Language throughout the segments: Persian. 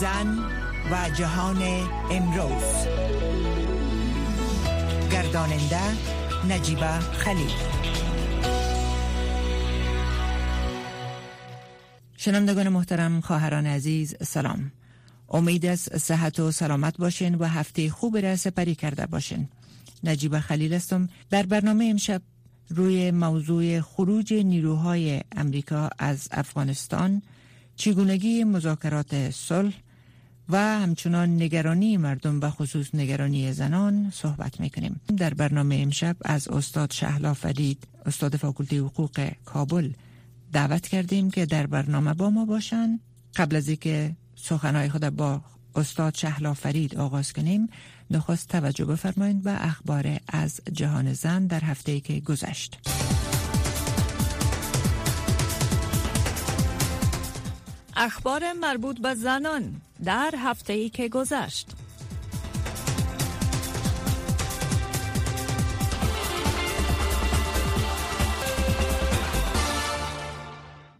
زن و جهان امروز. گرداننده نجیبه خلیل. شنوندگان محترم خواهران عزیز سلام. امید از صحت و سلامت باشین و هفته خوب را سپری کرده باشین. نجیب خلیل استم در برنامه امشب روی موضوع خروج نیروهای امریکا از افغانستان چگونگی مذاکرات صلح و همچنان نگرانی مردم و خصوص نگرانی زنان صحبت می‌کنیم. در برنامه امشب از استاد شهلا فرید استاد فاکولته حقوق کابل دعوت کردیم که در برنامه با ما باشن. قبل از اینکه سخنهای خود با استاد شهلا فرید آغاز کنیم نخست توجه بفرمایید به اخبار از جهان زن در هفته که گذشت. اخبار مربوط به زنان در هفته ای که گذشت.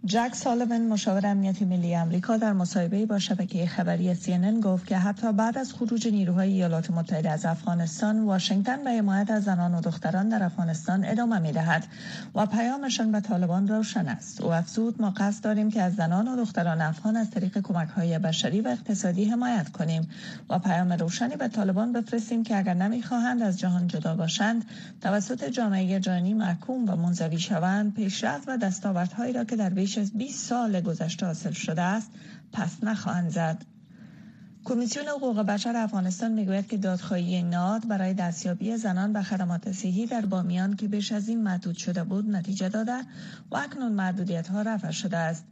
جک سالوین مشاور امنیت ملی آمریکا در مصاحبه با شبکه خبری CNN گفت که حتی بعد از خروج نیروهای ایالات متحده از افغانستان واشنگتن به حمایت از زنان و دختران در افغانستان ادامه می دهد و پیامشان به طالبان روشن است. او افزود ما قصد داریم که از زنان و دختران افغان از طریق کمک های بشری و اقتصادی حمایت کنیم و پیام روشنی به طالبان بفرستیم که اگر نمی‌خواهند از جهان جدا باشند توسط جامعه جهانی محکوم و منزوی شوند پیشرفت و دستاوردهایی را که در بیش بیش از 20 سال گذشته حاصل شده است پس نخواهند زد. کمیسیون حقوق بشر افغانستان می‌گوید که دادخواهی ناد برای دستیابی زنان به خدمات صحی در بامیان که بیش از این محدود شده بود نتیجه داده و اکنون محدودیت ها رفع شده است.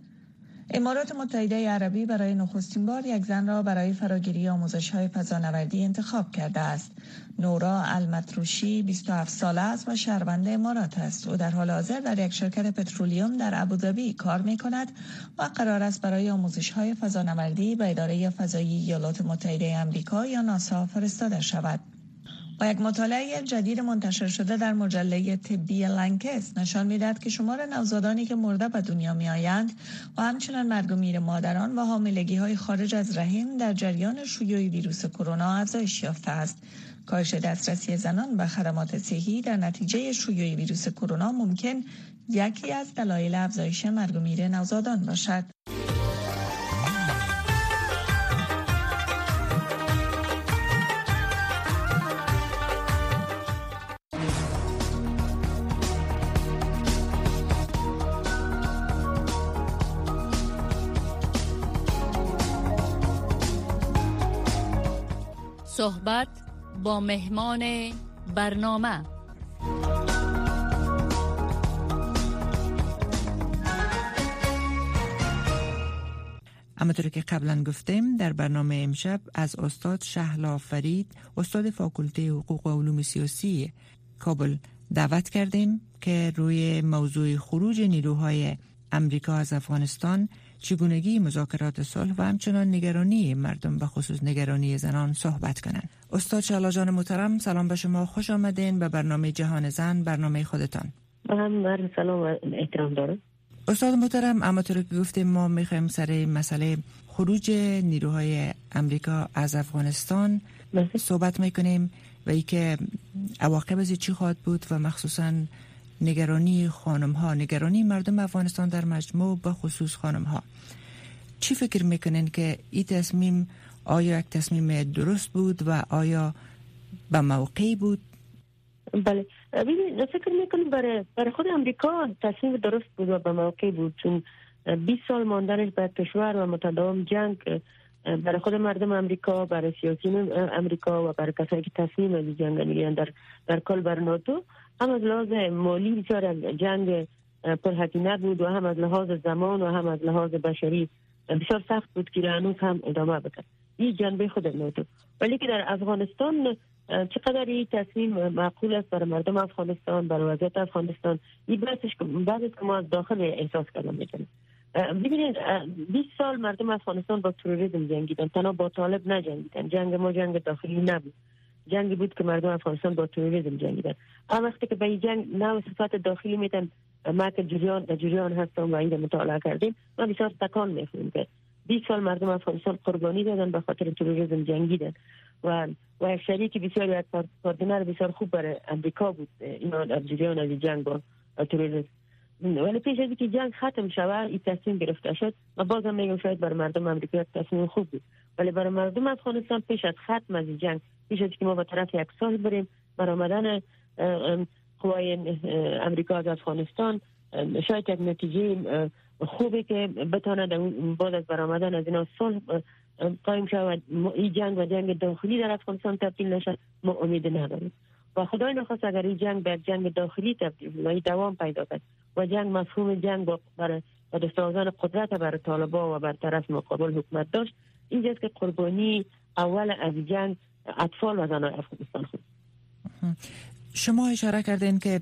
امارات متحده عربی برای نخستین بار یک زن را برای فراگیری آموزش های فضانوردی انتخاب کرده است. نورا المتروشی 27 ساله است و شهروند امارات است. او در حال حاضر در یک شرکت پترولیوم در ابوظبی کار می کند و قرار است برای آموزش های فضانوردی به اداره فضایی ایالات متحده آمریکا یا ناسا فرستاده شود. و یک مطالعه جدید منتشر شده در مجله طبی لنکس نشان می‌دهد که شمار نوزادانی که مرده به دنیا می آیند و همچنان مرگ و میر مادران و حاملگی های خارج از رحم در جریان شیوع ویروس کرونا افزایش یافته است. کاهش دسترسی زنان به خدمات صحی در نتیجه شیوع ویروس کرونا ممکن یکی از دلایل افزایش مرگ و میر نوزادان باشد. صحبت با مهمان برنامه. همطور که قبلا گفتیم در برنامه امشب از استاد شهلا فرید استاد فاکولته حقوق و علوم سیاسی کابل دعوت کردیم که روی موضوع خروج نیروهای امریکا از افغانستان چگونگی مذاکرات صلح و همچنان نگرانی مردم به خصوص نگرانی زنان صحبت کنند. استاد شالا جان محترم سلام به شما خوش آمدین به برنامه جهان زن برنامه خودتان. هم سلام و احترام دارم. استاد محترم اما طور که گفتیم ما می‌خوایم سر مسئله خروج نیروهای امریکا از افغانستان بله. صحبت می‌کنیم و ای که عواقب از چی خواهد بود و مخصوصا نگرانی خانم ها نگرانی مردم افغانستان در مجموع به خصوص خانم ها چی فکر می‌کنین که این تصمیم آیا یک تصمیم درست بود و آیا به موقعی بود؟ بله. ببینید فکر می‌کنم برای برای خود امریکا تصمیم درست بود و به موقع بود چون 20 سال ماندنش به کشور و متداوم جنگ برای خود مردم امریکا برای سیاسیون امریکا و برای کسایی که تصمیم از جنگ در در کل بر ناتو. هم از لحاظ مالی بسیار جنگ پرهزینه بود و هم از لحاظ زمان و هم از لحاظ بشری بسیار سخت بود که هنوز هم ادامه بکرد این جنبه خود ناتو ولی که در افغانستان چقدر این تصمیم معقول است برای مردم افغانستان برای وضعیت افغانستان؟ این بحثش که ما از داخل احساس کردن می‌تونیم ببینید 20 سال مردم افغانستان با تروریسم جنگیدن تنها با طالب نجنگیدن. جنگ ما جنگ داخلی نبود. جنگی بود که مردم افغانستان با تروریسم جنگیدن اما وقتی که به این جنگ نو صفات داخلی میتن ما که جریان جریان هستم و این مطالعه کردیم. ما بسیار تکان می‌خونیم که 20 سال مردم افغانستان قربانی دادن به خاطر تروریسم جنگیدن و و شریک بسیار یک پارتنر بسیار خوب برای امریکا بود. اینا جریان از جنگ با تروریسم. ولی پیش از که جنگ ختم شود این تصمیم گرفته شد. و بازم میگم شاید برای مردم امریکا تصمیم خوب بود. ولی برای مردم افغانستان پیش از ختم از جنگ پیش که ما به طرف یک سال بریم برآمدن قوای امریکا از افغانستان شاید یک نتیجه خوبی که بتانه بعد از برآمدن از اینا صلح قایم شود. این جنگ و جنگ داخلی در افغانستان تبدیل نشد. ما امید نداریم. و خدای نخواست اگر این جنگ به جنگ داخلی تبدیل و دوام پیدا کرد و جنگ مفهوم جنگ برای و دستاوزان قدرت بر طالبا و بر طرف مقابل حکومت داشت اینجاست که قربانی اول از جنگ اطفال و زنان افغانستان. خود شما اشاره کردین که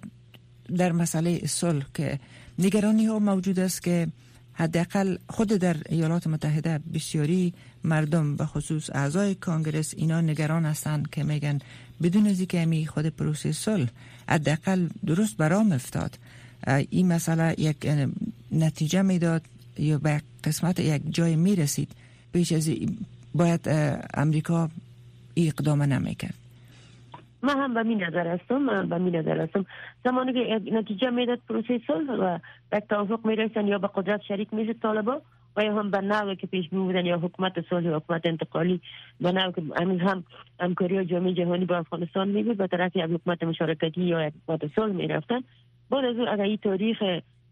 در مسئله صلح که نگرانی ها موجود است که حداقل خود در ایالات متحده بسیاری مردم به خصوص اعضای کانگرس اینا نگران هستند که میگن بدون از اینکه می خود پروسه صلح حداقل درست برام افتاد. این مسئله یک نتیجه می‌داد یا به قسمت یک جای می رسید پیش از باید امریکا اقدام نمی‌کرد. ما هم به می نظر هستم به می نظر هستم. زمانی که نتیجه می‌داد پروسه صلح و به توافق می‌رسن یا به قدرت شریک میشه طالبا و یا هم به نوع که پیش بودن یا حکومت صلح یا حکومت انتقالی به نوع که همین هم همکاری جامعه جهانی با افغانستان میبود به طرف یک حکومت مشارکتی یا حکومت صلح می‌رفتن بعد از اون اگر این تاریخ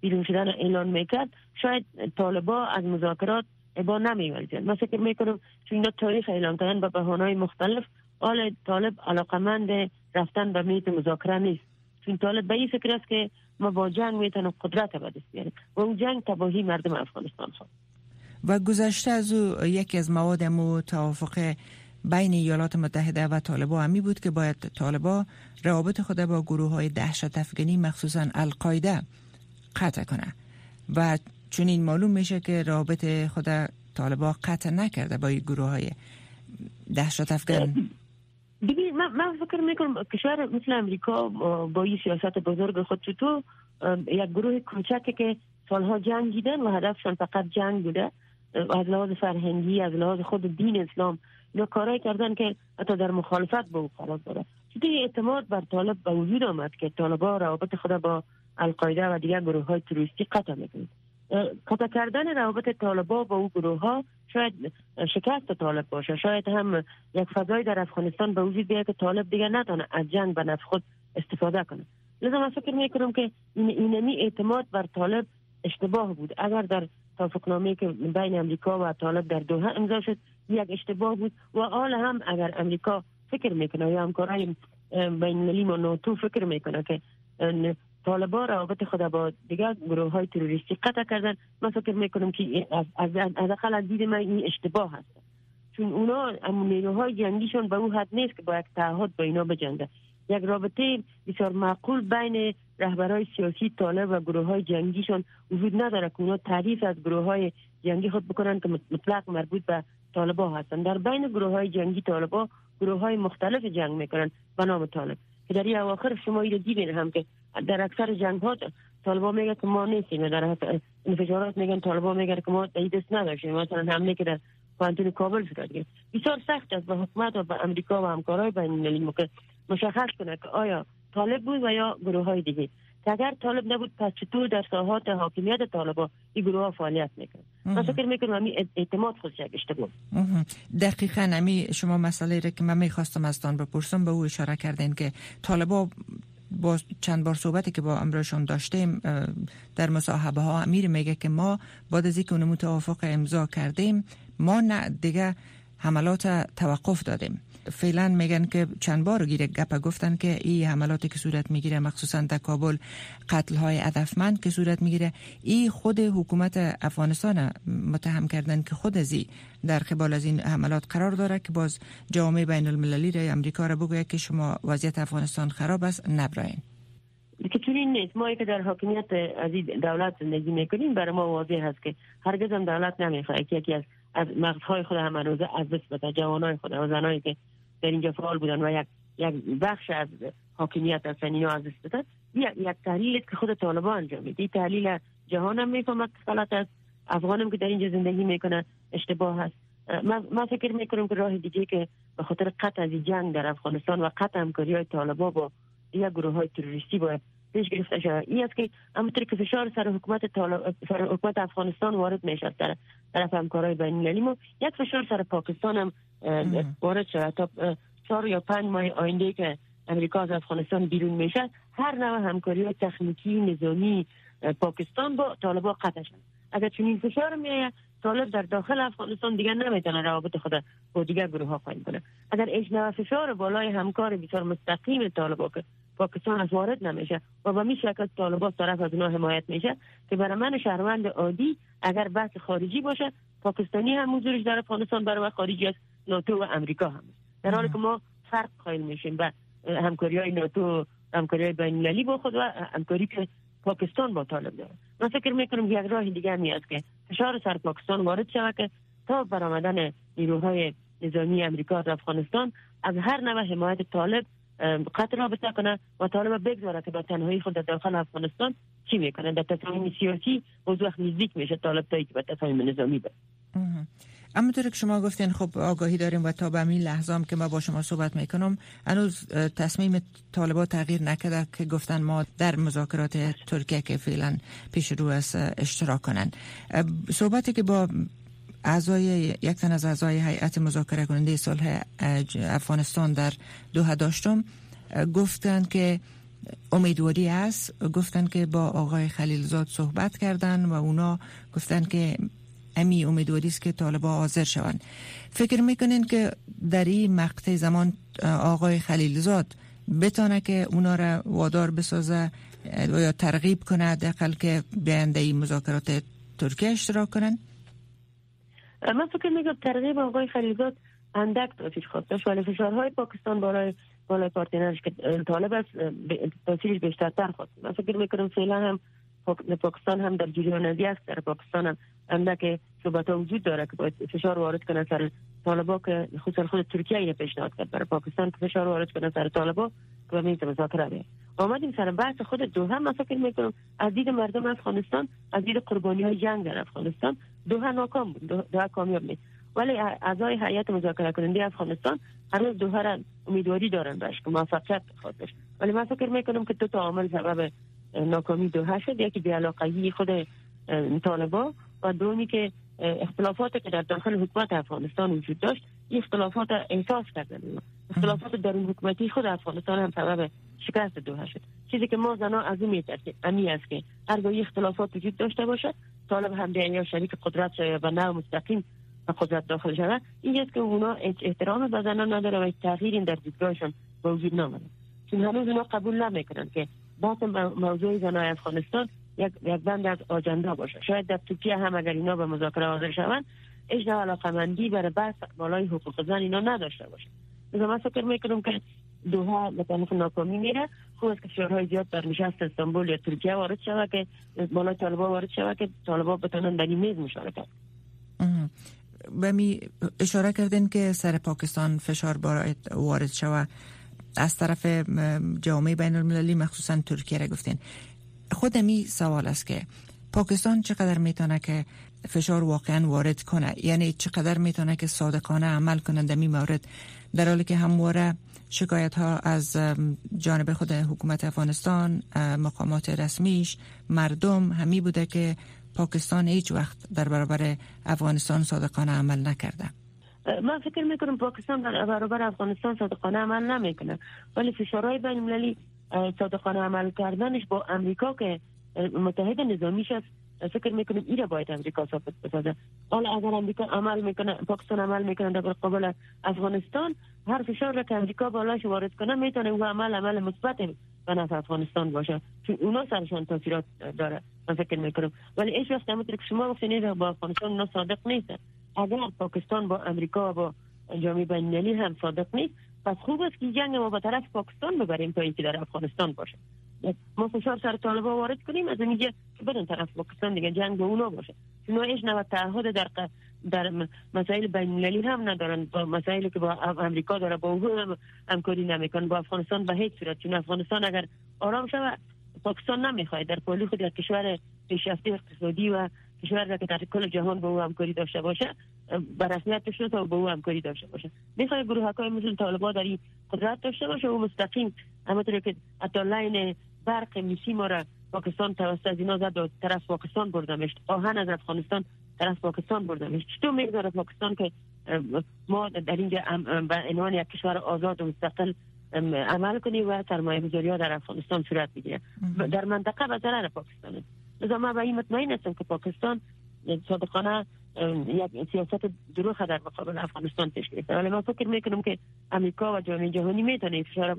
بیرون شدن اعلان می‌کرد شاید طالبا از مذاکرات ابا نمیورزید مثلا که می‌کنم چون اینا تاریخ اعلان کردن به بهانه‌های مختلف آل طالب علاقمند رفتن به میت مذاکره نیست. چون طالب به این فکر است که ما با جنگ می‌تونیم قدرت به دست بیاریم. و اون جنگ تباهی مردم افغانستان خواهد. و گذشته از او یکی از مواد مو توافق بین ایالات متحده و طالبا همی بود که باید طالبا روابط خود با گروه های دهشت افغانی مخصوصا القاعده قطع کنه. و چون این معلوم میشه که رابط خود طالبا قطع نکرده با گروه های دهشت افغان ببین من, من فکر می‌کنم کشور مثل امریکا با این سیاست بزرگ خود تو یک گروه کوچکی که سالها جنگیدن و هدفشان فقط جنگ بوده. از لحاظ فرهنگی از لحاظ خود دین اسلام اینا کارایی کردن که حتی در مخالفت با او قرار داره چطور اعتماد بر طالب به وجود آمد که طالبا روابط خود با القاعده و دیگر گروه های تروریستی قطع می‌کنند قطع کردن روابط طالبا با او گروه ها شاید شکست طالب باشه. شاید هم یک فضای در افغانستان به وجود بیاید که طالب دیگر نتونه از جنگ به نفع خود استفاده کنه. لذا من فکر می‌کنم که این اینمی اعتماد بر طالب اشتباه بود. اگر در توافقنامه که بین امریکا و طالب در دوحه امضا شد یک اشتباه بود. و حال هم اگر امریکا فکر می‌کنه یا همکارای بین المللی و ناتو فکر می‌کنه که طالبا روابط خود با دیگر گروه های تروریستی قطع کردن. من فکر می‌کنم که از از از دید من این اشتباه هست. چون اونا نیروهای جنگیشون به او حد نیست که با یک تعهد با اینا بجنگه یک رابطه بسیار معقول بین رهبرهای سیاسی طالب و گروه های جنگیشون وجود نداره که اونا تعریف از گروه های جنگی خود بکنن که مطلق مربوط به طالبا هستن. در بین گروه های جنگی طالبا گروه های مختلف جنگ می‌کنن به نام طالب. که در این اواخر شما رو دیدین هم که در اکثر جنگ ها طالبا میگه که ما نیستیم. در انفجارات میگن طالبا میگن که ما دست نداشتیم. مثلا حمله که در پانتون کابل صورت گرفت بسیار سخت است. به حکومت و به امریکا و همکارای بین المللی مشخص کنه که آیا طالب بود و یا گروه های دیگه. که اگر طالب نبود پس چطور در ساحات حاکمیت طالبا این گروه ها فعالیت می‌کنه من فکر می‌کنم همی اعتماد خودش یک اشتباه دقیقا همی شما مسئله را که من می‌خواستم از تان بپرسم به او اشاره کردین که طالبا با چند بار صحبتی که با امرشون داشتیم در مصاحبه ها امیر میگه که ما بعد از اینکه اون توافق امضا کردیم ما نه دیگه حملات توقف دادیم. فعلا میگن که چند بار گیره گپه گفتن که این حملاتی که صورت می‌گیره مخصوصا در کابل قتل های هدفمند که صورت می‌گیره این خود حکومت افغانستان متهم کردن که خود ازی در قبال از این حملات قرار داره که باز جامعه بین المللی را امریکا را بگوید که شما وضعیت افغانستان خراب است نبراین. که چنین نیست. ما که در حاکمیت از دولت زندگی می‌کنیم برای ما واضح هست که هرگز هم دولت نمی‌خواد. که یکی از از مغزهای خود هم روزه از دست بده جوانای خود و زنایی که در اینجا فعال بودن و یک یک بخش از حاکمیت اینا از دست یک یک تحلیل که خود طالبان انجام میده. تحلیل جهان هم می‌فهمد غلط است. افغانم که در اینجا زندگی می‌کنه اشتباه هست ما فکر می‌کنم که راه دیگه که به خاطر قطع از جنگ در افغانستان و قطع همکاری های طالبا با یک گروه های تروریستی باید پیش گرفته شود این است که همونطور که فشار سر حکومت طالب سر حکومت افغانستان وارد می‌شد در طرف همکارای بین المللی ما یک فشار سر پاکستان هم وارد شود تا چهار یا پنج ماه آینده که امریکا از افغانستان بیرون میشه هر نوع همکاری های تکنیکی نظامی پاکستان با طالبا قطع شد. اگر چنین فشار میآید طالب در داخل افغانستان دیگر نمی‌تونه روابط خود با دیگر گروه ها قایم کنه اگر اجنه فشار بالای همکار بسیار مستقیم طالبا که پاکستان از وارد نمیشه. و به می شکل طالبا طرف از اونها حمایت میشه که برای من شهروند عادی اگر بحث خارجی باشه پاکستانی هم حضورش در افغانستان برای خارجی است ناتو و امریکا هم در حالی که ما فرق قائل میشیم به همکاری های ناتو همکاری های بین با خود و همکاری که پاکستان با طالب داره. من فکر می‌کنم یک راه دیگه می است که فشار سر پاکستان وارد شود که تا برآمدن نیروهای نظامی امریکا در افغانستان از هر نوع حمایت طالب قطع رابطه کنه و طالب بگذاره که با تنهایی خود در داخل افغانستان چی می‌کنه؟ در تصمیم سیاسی موضوع نزدیک میشه طالب تایی که به تصمیم نظامی بره. اما طور که شما گفتین خب آگاهی داریم و تا به همین لحظه که ما با شما صحبت می‌کنم هنوز تصمیم طالبا تغییر نکرده که گفتن ما در مذاکرات ترکیه که فعلا پیش رو است اشتراک کنن. صحبتی که با اعضای یک تن از اعضای هیئت مذاکره کننده صلح افغانستان در دوحه داشتم گفتند که امیدواری است. گفتند که با آقای خلیلزاد صحبت کردن و اونا گفتند که امی امیدواری است که طالبا حاضر شوند. فکر می‌کنین که در این مقطع زمان آقای خلیلزاد بتانه که اونا را وادار بسازه یا ترغیب کنه دقل که بیانده این مذاکرات ترکیه اشتراک کنن من فکر می‌کنم ترغیب آقای خلیلزاد اندک تاثیر خواست. داشت ولی فشارهای پاکستان بالای بالای پارتنرش که طالب است تاثیرش بیشترتر خواست. من فکر می‌کنم فعلا هم پاکستان هم در جریان است. در پاکستان هم اندک صحبت ها وجود داره که باید فشار وارد کنه سر طالبا که خصوصا خود ترکیه اینه پیشنهاد کرد. برای پاکستان فشار وارد کنه سر طالبا که به میز مذاکره بیه آمدیم سر بحث خود دوحه من فکر می‌کنم از دید مردم افغانستان از دید قربانی های جنگ در افغانستان دوحه ناکام بود. دوحه کامیاب نیست. ولی اعضای هیئت مذاکره کننده افغانستان هنوز دوحه را امیدواری دارن بهش که موفقیت خواهد ولی من فکر می‌کنم که دو تا عامل سبب ناکامی دوحه شد. یکی بیعلاقگی خود طالبا و دومی که اختلافات که در داخل حکومت افغانستان وجود داشت این اختلافات احساس کردن. اختلافات در این حکومتی خود افغانستان هم سبب شکست دوحه شد. چیزی که ما زنا از اون میترسیم امی است که هرگاه اختلافات وجود داشته باشد طالب هم یا شریک قدرت شده و نه مستقیم و قدرت داخل شود. این است که اونا احترام به زنان نداره و تغییر در دیدگاهشان وجود نامده چون هنوز اونا قبول نمی‌کنن که بحث موضوع زنای افغانستان یک یک بند از آجندا باشه. شاید در ترکیه هم اگر اینا به مذاکره حاضر شوند اجنا علاقمندی برای بحث بالای حقوق زن اینا نداشته باشه. مثلا من فکر می‌کنم که دوها به طرف ناکامی میره. خوب است که فشارهای زیاد بر نشست استانبول یا ترکیه وارد شود که بالای طالبا وارد شود که طالبا بتونن در این میز مشارکت به می اشاره کردین که سر پاکستان فشار وارد شود. از طرف جامعه بین المللی مخصوصا ترکیه را گفتین. خودمی سوال است که پاکستان چقدر می‌تونه که فشار واقعا وارد کنه؟ یعنی چقدر می‌تونه که صادقانه عمل کنه در مورد در حالی که همواره شکایت ها از جانب خود حکومت افغانستان مقامات رسمیش مردم همی بوده که پاکستان هیچ وقت در برابر افغانستان صادقانه عمل نکرده. من فکر می‌کنم پاکستان در برابر افغانستان صادقانه عمل نمی‌کنه. ولی فشارهای بین المللی صادقانه عمل کردنش با امریکا که متحد نظامیش است فکر می‌کنیم ایره باید امریکا ثابت بسازه حالا اگر امریکا عمل می‌کنه پاکستان عمل می‌کنه در قبل افغانستان هر فشار را که امریکا بالاش وارد کنه می‌تونه او عمل عمل مثبت به نفع افغانستان باشه چون اونا سرشان تاثیرات داره من فکر می‌کنم ولی ایش وقت همونطور که شما گفتین با افغانستان اونا صادق نیست اگر پاکستان با امریکا و با جامعه بین هم صادق نیست پس خوب است که جنگ ما به طرف پاکستان ببریم تا اینکه در افغانستان باشه ما فشار سر طالبا وارد کنیم از اینجا که بدن طرف پاکستان دیگه جنگ به اونا باشه. چون ایش نوع تعهد در در مسائل بین هم ندارن. با مسائلی که با امریکا داره با او هم همکاری نمیکن با افغانستان به هیچ صورت. چون افغانستان اگر آرام شود پاکستان نمی‌خواد در پولی خود یک کشور پیشرفته اقتصادی و کشور که در کل جهان با او همکاری داشته باشه به رسمیت بشناسه و با او همکاری داشته باشه. می‌خواد گروه های مثل طالبان در این قدرت داشته باشه؟ و مستقیم همونطور که حتی برق میسی ما را پاکستان توسط از اینا زد طرف پاکستان بردمش. آهن از افغانستان طرف پاکستان بردمش. چطور می‌گذاره پاکستان که ما در اینجا به عنوان یک کشور آزاد و مستقل عمل کنیم و سرمایه گذاری ها در افغانستان صورت بگیره. در منطقه به ضرر پاکستان. لذا من به این مطمئن هستم که پاکستان صادقانه یک سیاست دروخ در مقابل افغانستان پیش گرفته ولی من فکر می‌کنم که امریکا و جامعه جهانی می‌تونه فشار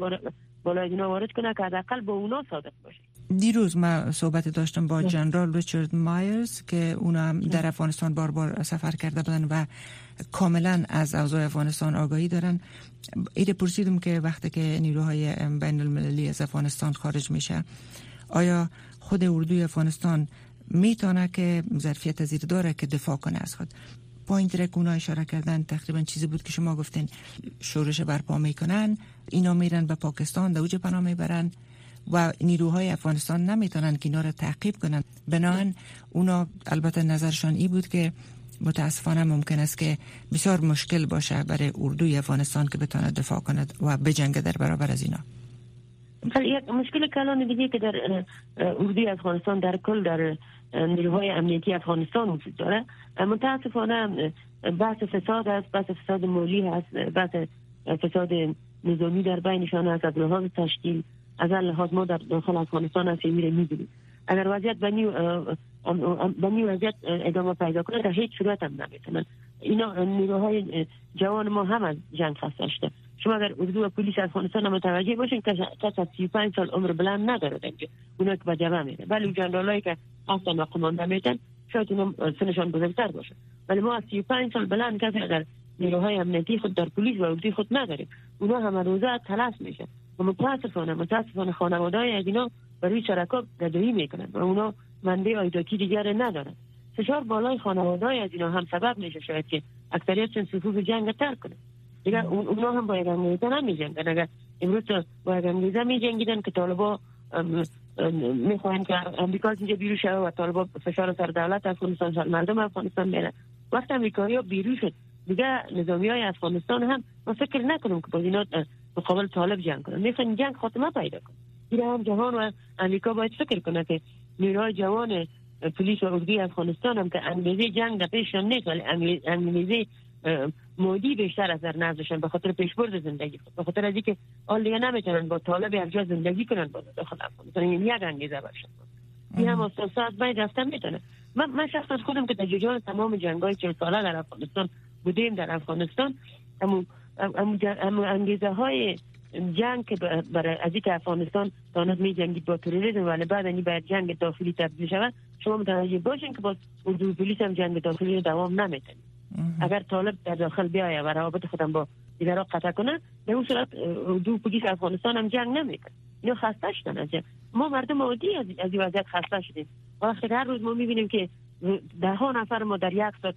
اینا وارد کنه که حداقل با اونا صادق باشه. دیروز ما صحبت داشتم با جنرال ریچارد مایرز که اونا در افغانستان بار بار سفر کرده بودن و کاملا از اوضاع افغانستان آگاهی دارن. ایده پرسیدم که وقتی که نیروهای بین المللی از افغانستان خارج میشه آیا خود اردوی افغانستان می‌تونه که ظرفیت زیر داره که دفاع کنه از خود پایین که اونا اشاره کردن تقریبا چیزی بود که شما گفتین شورش برپا می‌کنن اینا میرن به پاکستان دوج پناه می‌برن و نیروهای افغانستان نمی‌تونن که اینا رو تعقیب کنن. بنابراین اونا البته نظرشان ای بود که متاسفانه ممکن است که بسیار مشکل باشه برای اردوی افغانستان که بتونه دفاع کند و بجنگ در برابر از اینا. یک مشکل کلان دیگه که در اردوی افغانستان در کل در نیروهای امنیتی افغانستان وجود داره. متاسفانه بحث فساد است بحث فساد مولی هست بحث فساد نظامی در بینشان است از لحاظ تشکیل از لحاظ ما در داخل افغانستان هست میره می‌بینیم اگر وضعیت به نیو وضعیت ادامه پیدا کنه در هیچ صورت هم نمی‌تونن اینا نیروهای جوان ما هم از جنگ خسته شده. شما اگر اردو و پلیس افغانستان متوجه باشین کس از 35 سال عمر بلند نداره دیگه. اونا که به جبه میره ولی جنرالایی که هستن و قمانده میتن شاید اونا سنشان بزرگتر باشه. ولی ما از 35 سال بلند کسی در نیروهای امنیتی خود در پلیس و اردوی خود نداریم اونا همه روزه تلف میشه و متاسفانه متاسفانه خانواده های از اینا برای شرکا گدایی می‌کنن و اونا منده آیداکی دیگر ندارن. فشار بالای خانواده های از اینا هم سبب میشه شاید که اکثریت صفوف جنگ ترک کنه دیگه اونا هم با یک انگیزه نمی جنگن اگر امروز با یک انگیزه می جنگیدن که طالبا می‌خواهند که امریکا از اینجا بیرو شده و طالبا فشار سر دولت افغانستان سر مردم افغانستان میره وقت امریکایی ها بیرو شد دیگه نظامی های افغانستان هم ما فکر نکنم که با اینا مقابل طالب جنگ کنن می‌خوان جنگ خاتمه پیدا کنن این هم جهان و امریکا باید فکر کنه که نیروهای جوان پلیس و اردوی افغانستان هم که انگیزه جنگ در پیششان نیست ولی انگیزه مودی بیشتر از در نزدشان به خاطر پیشبرد زندگی خود به خاطر از اینکه آل دیگه نمی‌تونن با طالب یک جا زندگی کنن با داخل افغانستان این یک انگیزه برشن این هم از بین رفتن می‌تونه. من, من شخصا خودم که در جریان تمام جنگ های چل ساله در افغانستان بودیم در افغانستان امو, امو انگیزه های جنگ که برای از اینکه افغانستان دانت می جنگید با تروریسم ولی بعد این باید جنگ داخلی تبدیل شود شما متوجه باشین که با اردو پلیس هم جنگ داخلی دوام نمی‌تونه اگر طالب در داخل بیایه و روابط خودم با دیگران قطع کنه به اون صورت دو پلیس افغانستان هم جنگ نمی‌کنه. اینو خسته شدن از ما مردم عادی از این وضعیت خسته شدیم. وقتی هر روز ما می‌بینیم که ده ها نفر ما در یک ساعت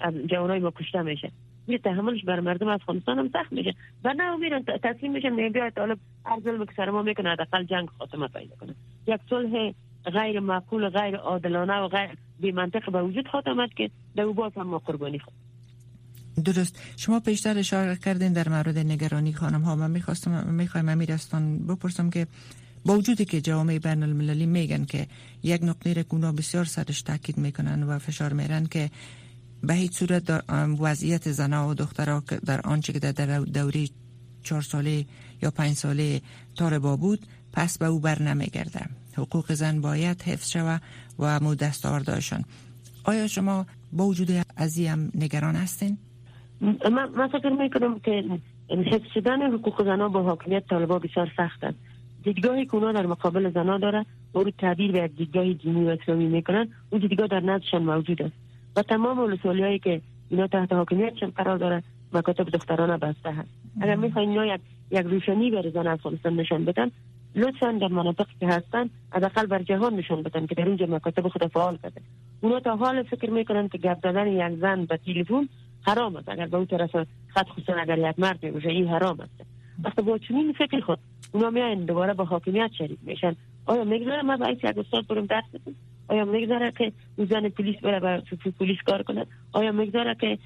از جوانای ما کشته میشه یه تحملش بر مردم افغانستان هم سخت میشه. و نه میرن تسلیم میشن نه بیاید طالب هر ظلم که سر ما می‌کنه جنگ خاتمه پیدا کنه. یک صلح غیر معقول غیر عادلانه و غیر بی منطق به وجود خواهد که در باز هم ما قربانی خود درست. شما پیشتر اشاره کردین در مورد نگرانی خانم ها من می‌خواستم می‌خوایم امیر بپرسم که با وجودی که جوامع بین المللی میگن که یک نقطه را بسیار سرش تاکید می‌کنن و فشار میرن که به هیچ صورت وضعیت زنها و دخترها در آنچه که در دوره چهار ساله یا پنج ساله طالبا بود پس به او بر نمیگرده حقوق زن باید حفظ شود و مو دستاوردهایشان آیا شما با وجود از هم نگران هستین؟ من, من فکر می‌کنم که حفظ شدن حقوق زنان با حاکمیت طالبا بسیار سخت است دیدگاهی که در مقابل زنان داره او رو تعبیر به یک دیدگاه دینی و اسلامی می‌کنن اون دیدگاه در نزدشان موجود است. و تمام ولسوالی هایی که اینا تحت حاکمیتشان قرار داره مکاتب دختران بسته هست. اگر می‌خواین اینا یک یک روشنی بر زن افغانستان نشان بدن لطفا در مناطق که هستن حداقل بر جهان نشان بدن که در اونجا مکاتب خود فعال کرده اونا تا حال فکر می‌کنن که گپ زدن یک زن به تلفن حرام است. اگر به اون طرف خط خصوصا اگر یک مرد باشه این حرام است. وقتی با چنین فکر خود اونا میاین دوباره با حاکمیت شریک میشن. آیا می‌گذاره ما باید یک استاد برم درس بدم آیا می‌گذاره که او زن پلیس بره و پلیس کار کنه؟ آیا می‌گذاره که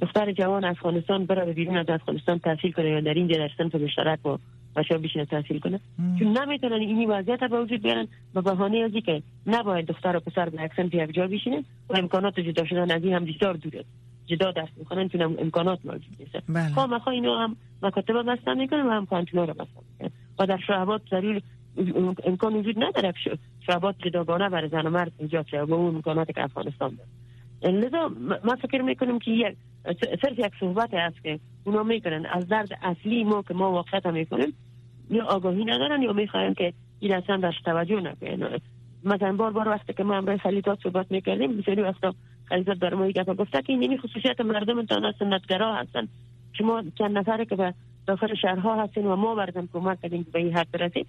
دختر جوان افغانستان بره بیرون از افغانستان تحصیل کنه یا در اینجا در صنف مشترک با بچه بشینه تحصیل کنه چون نمی‌تونن اینی وضعیت به وجود بیارن به بهانه ازی که نباید دختر و پسر به صنف یک جا بشینه و امکانات جدا شدن از این هم بسیار دوره. جدا دست می‌کنن چون امکانات موجود نیست. بله. خب اینو اینو هم مکاتب بستن می‌کنن و هم کانتینا رو بستن می‌کنن. و در شعبات ضرور امکان وجود نداره شعبات جداگانه برای زن و مرد ایجاد شده با اون امکاناتی که افغانستان داره. لذا ما فکر می‌کنم که یک صرف یک صحبت است که اونا می‌کنن. از درد اصلی ما که ما واقعیت می‌کنیم یا آگاهی ندارن یا می‌خواین که این اصلا داشت توجه نکنن. مثلا بار بار وقتی که ما امروز خلیطات صحبت می‌کردیم بسیاری وقتا خلیطات در ما گفته که این خصوصیت مردم تا سنتگرا هستن. شما چند نفره که به داخل شهرها هستین و ما بردم کمک کردیم به این حد برسید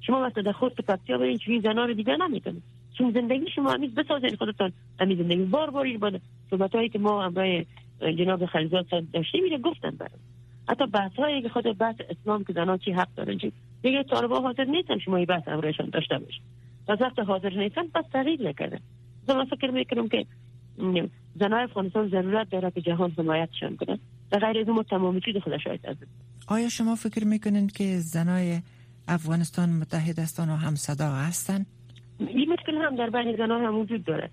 شما وقتی در خود پکتیا برین چون زنا رو دیگه نمی‌کنید چون زندگی شما همیز بسازین خودتان. همین زندگی بار بار این بود صحبت هایی که ما امروز جناب خلیزاد داشتیم میره گفتن برام. حتی بحث هایی که خود بحث اسلام که زنان چی حق دارن چی دیگه طالبا حاضر نیستن شما این بحث امروزشان داشته باشید و وقت حاضر نیستن پس تغییر نکردن. من فکر می‌کنم که زنای افغانستان ضرورت داره که جهان حمایتشان کنه. و غیر از اون تمامی چیز خودش از آیا شما فکر می‌کنید که زنای افغانستان متحد هستن و هم صدا هستن؟ این مشکل هم در بین زنان هم وجود داره.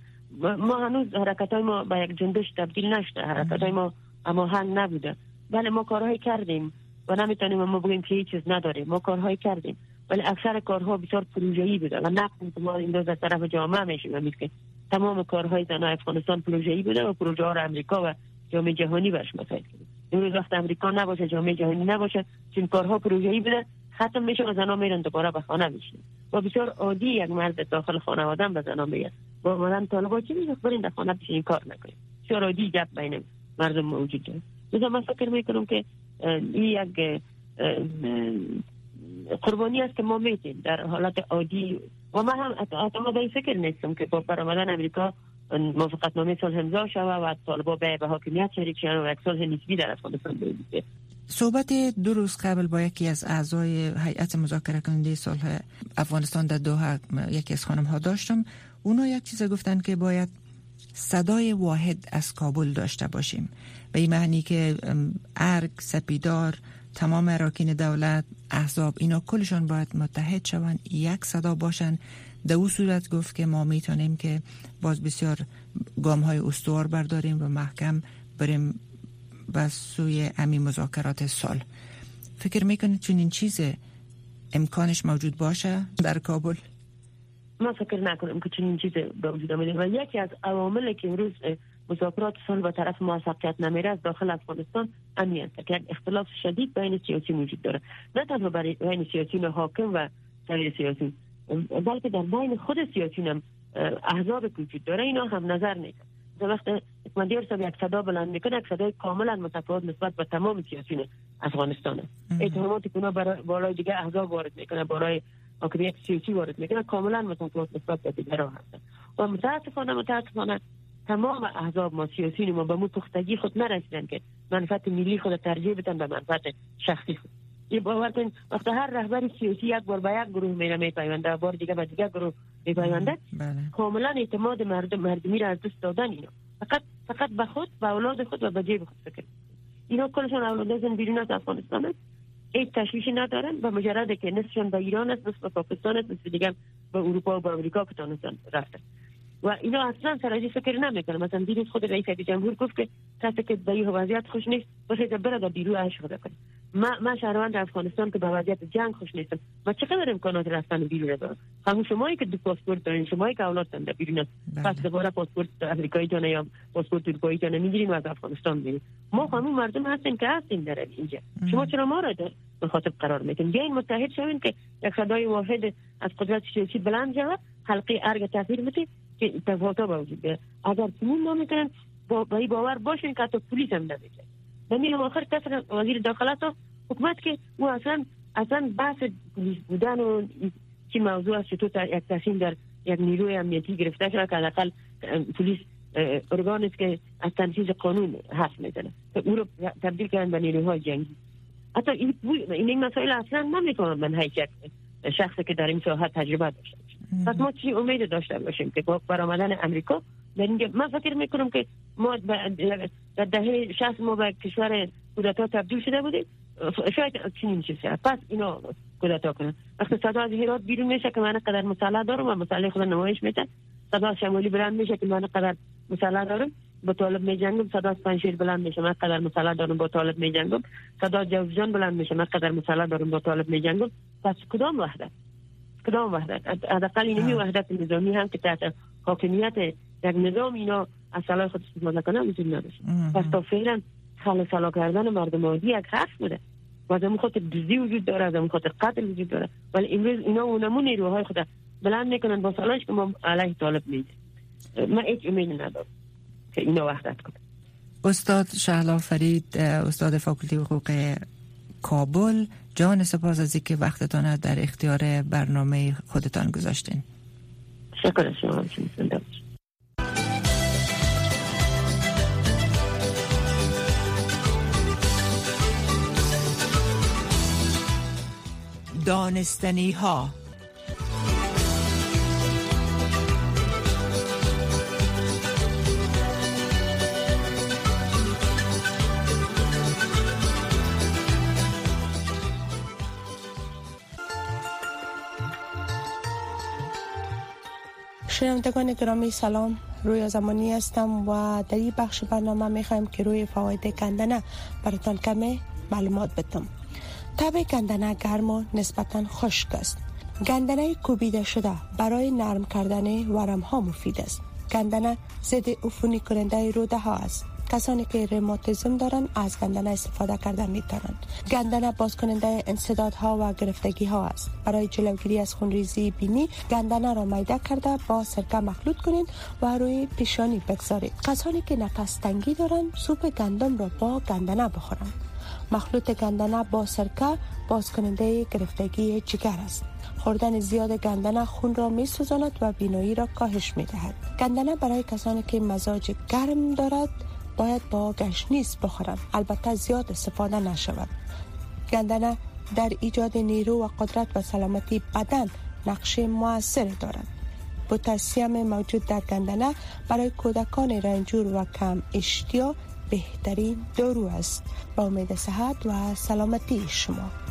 ما هنوز حرکت های ما به یک جنبش تبدیل نشده. حرکت های ما اما هنگ نبوده. بله ما کارهای کردیم و نمی‌تونیم ما بگیم که هیچ چیز نداریم. ما کارهای کردیم. ولی اکثر کارها بسیار پروژه‌ای بوده و نقد ما این روز از طرف جامعه میشیم. که تمام کارهای زن افغانستان پروژه‌ای بوده و پروژه ها و جامعه جهانی برش مساعد کرد روز وقت امریکا نباشه جامعه جهانی نباشه چون کارها پروژه‌ای بوده ختم میشه و زنا میرن دوباره به خانه میشین و بسیار عادی یک مرد داخل خانواده به زنا میگه با مردم طالبا چی میگه برین در خانه بشین کار نکنید بسیار عادی گپ بین مردم موجود داره؟ لذا من فکر می‌کنم که این یک قربانی است که ما میتیم در حالت عادی و من هم حتی به فکر نیستم که با برآمدن امریکا موافقت نامه صلح امضا شود و طالبا به حاکمیت شریک شدن و یک صلح نسبی در افغانستان بیفته صحبت دو روز قبل با یکی از اعضای هیئت مذاکره کننده صلح افغانستان در دوحه یکی از خانم ها داشتم. اونا یک چیز گفتن که باید صدای واحد از کابل داشته باشیم. به این معنی که ارگ سپیدار تمام اراکین دولت احزاب اینا کلشان باید متحد شوند یک صدا باشن. در او صورت گفت که ما می‌تونیم که باز بسیار گام های استوار برداریم و محکم بریم به سوی امی مذاکرات سال فکر می‌کنید چون این چیز امکانش موجود باشه در کابل؟ ما فکر نکنم که چنین چیز به وجود آمده. و یکی از عوامل که امروز مذاکرات سال به طرف موفقیت نمیره از داخل افغانستان امنیت که یک اختلاف شدید بین سیاسی وجود داره. نه تنها بین سیاسیون حاکم و سایر سیاسی بلکه در بین خود سیاسیون هم احزاب وجود داره. اینا هم نظر نیست وقت اکماندیر صاحب یک صدا بلند می‌کنه یک صدای کاملا متفاوت نسبت به تمام سیاسیون افغانستان اتهاماتی که برای دیگه احزاب وارد می‌کنه برای حاکمیت سیاسی وارد می‌کنه کاملا متفاوت نسبت به دیگر هستن. و متاسفانه متاسفانه تمام احزاب ما سیاسی ما به مو پختگی خود نرسیدن که منفعت ملی خود ترجیح بدن به منفعت شخصی خود. این باور کن وقتی هر رهبر سیاسی یک بار به یک گروه میره میپیونده بار دیگه به دیگه گروه میپیونده بله. کاملا اعتماد مردم مردمی را از دست دادن اینا. فقط فقط به خود به اولاد خود و به جیب خود فکر اینا کلشان اولاد بیرون از افغانستان هیچ تشویشی ندارن و مجرد که نصفشون به ایران است نصف به پاکستان است نصف دیگه به اروپا و به امریکا که تانستن رفتن. و اینا اصلا سراجی فکر نمی‌کنه مثلا دیروز خود رئیس جمهور گفت که کسی که به این وضعیت خوش نیست باشه بره در بیرو عیش خدا کنه. ما ما شهروند افغانستان که به وضعیت جنگ خوش نیستم. ما چقدر امکانات رفتن بیرون دارم همون شمایی که دو پاسپورت دارین شمایی که اولاد در بیرون بله. پس دوباره پاسپورت امریکایی جانه یا پاسپورت اروپایی جانه می‌گیرین و از افغانستان میرین ما همون مردم هستیم که هستیم در اینجا. شما چرا ما را مخاطب قرار میدین؟ بیاین متحد شوین که یک صدای واحد از قدرت سیاسی بلند شود حلقه ارگ تغییر بده که تفاوت‌ها به وجود بیاد اگر کنون نمی‌تونن با باور باشین که حتی پلیس هم نمیشه و آخر کسر وزیر داخلات حکومت که او اصلا اصلا بحث پلیس بودن و چی موضوع است چطور یک تصمیم در یک نیروی امنیتی گرفته شده که حداقل پلیس ارگان است که از تنفیذ قانون حرف می‌زنه. او رو تبدیل کردن به نیروهای جنگی. حتی این این مسائل اصلا نمی‌تونم من هیچ شخصی که در این ساحت تجربه داشته پس ما چی امید داشته باشیم که با برآمدن امریکا در من فکر می‌کنم که ما در دهه 60 ما به کشور کودتا تبدیل شده بودیم. شاید چنین چیزی پس اینا کودتا کنن وقتی صدا از هرات بیرون میشه که من قدر مسئله دارم و مسئله خود نمایش میتن صدا شمالی بلند میشه که من قدر مسئله دارم. با طالب می جنگم صدا پنشیر بلند میشه. من قدر مسئله دارم با طالب می جنگم صدا جوزجان بلند میشه. من قدر مسئله دارم با طالب می جنگم پس کدام وحدت؟ کدام وحدت؟ حداقل اینمی وحدت نظامی هم که تحت حاکمیت یک نظام اینا از صلاح خود استفاده کنه وجود نداشت پس تا فعلا خل سلا کردن مردم عادی یک حرف بوده. و از خاطر دزدی وجود داره از خاطر قتل وجود داره. ولی امروز اینا اونمون نیروهای خود بلند می‌کنن با سلاش که ما علیه طالب میده من هیچ امید ندارم که اینا وحدت کنه استاد شهلا فرید استاد فاکولتی حقوق کابل. جان سپاس از اینکه وقتتان در اختیار برنامه خودتان گذاشتین. شکر شما دانستنی ها شنوندگان گرامی سلام. روی زمانی هستم و در این بخش برنامه می‌خوایم که روی فواید گندنه براتان کمه معلومات بدم. تب گندنه گرم و نسبتا خشک است. گندنه کوبیده شده برای نرم کردن ورم ها مفید است. گندنه ضد عفونی کننده روده ها است. کسانی که ریماتیزم دارند از گندنه استفاده کرده می توانند گندنه باز کننده ها و گرفتگی ها است. برای جلوگیری از خونریزی بینی گندنه را میده کرده با سرکه مخلوط کنید و روی پیشانی بگذارید. کسانی که نفس تنگی دارند سوپ گندم را با گندنه بخورند. مخلوط گندنه با سرکه باز کننده گرفتگی جگر است. خوردن زیاد گندنه خون را می سوزاند و بینایی را کاهش می دهد گندنه برای کسانی که مزاج گرم دارد باید با گشنیز بخورند. البته زیاد استفاده نشود. گندنه در ایجاد نیرو و قدرت و سلامتی بدن نقش موثر دارد. پتاسیم موجود در گندنه برای کودکان رنجور و کم اشتیا بهترین دارو است. با امید صحت و سلامتی شما.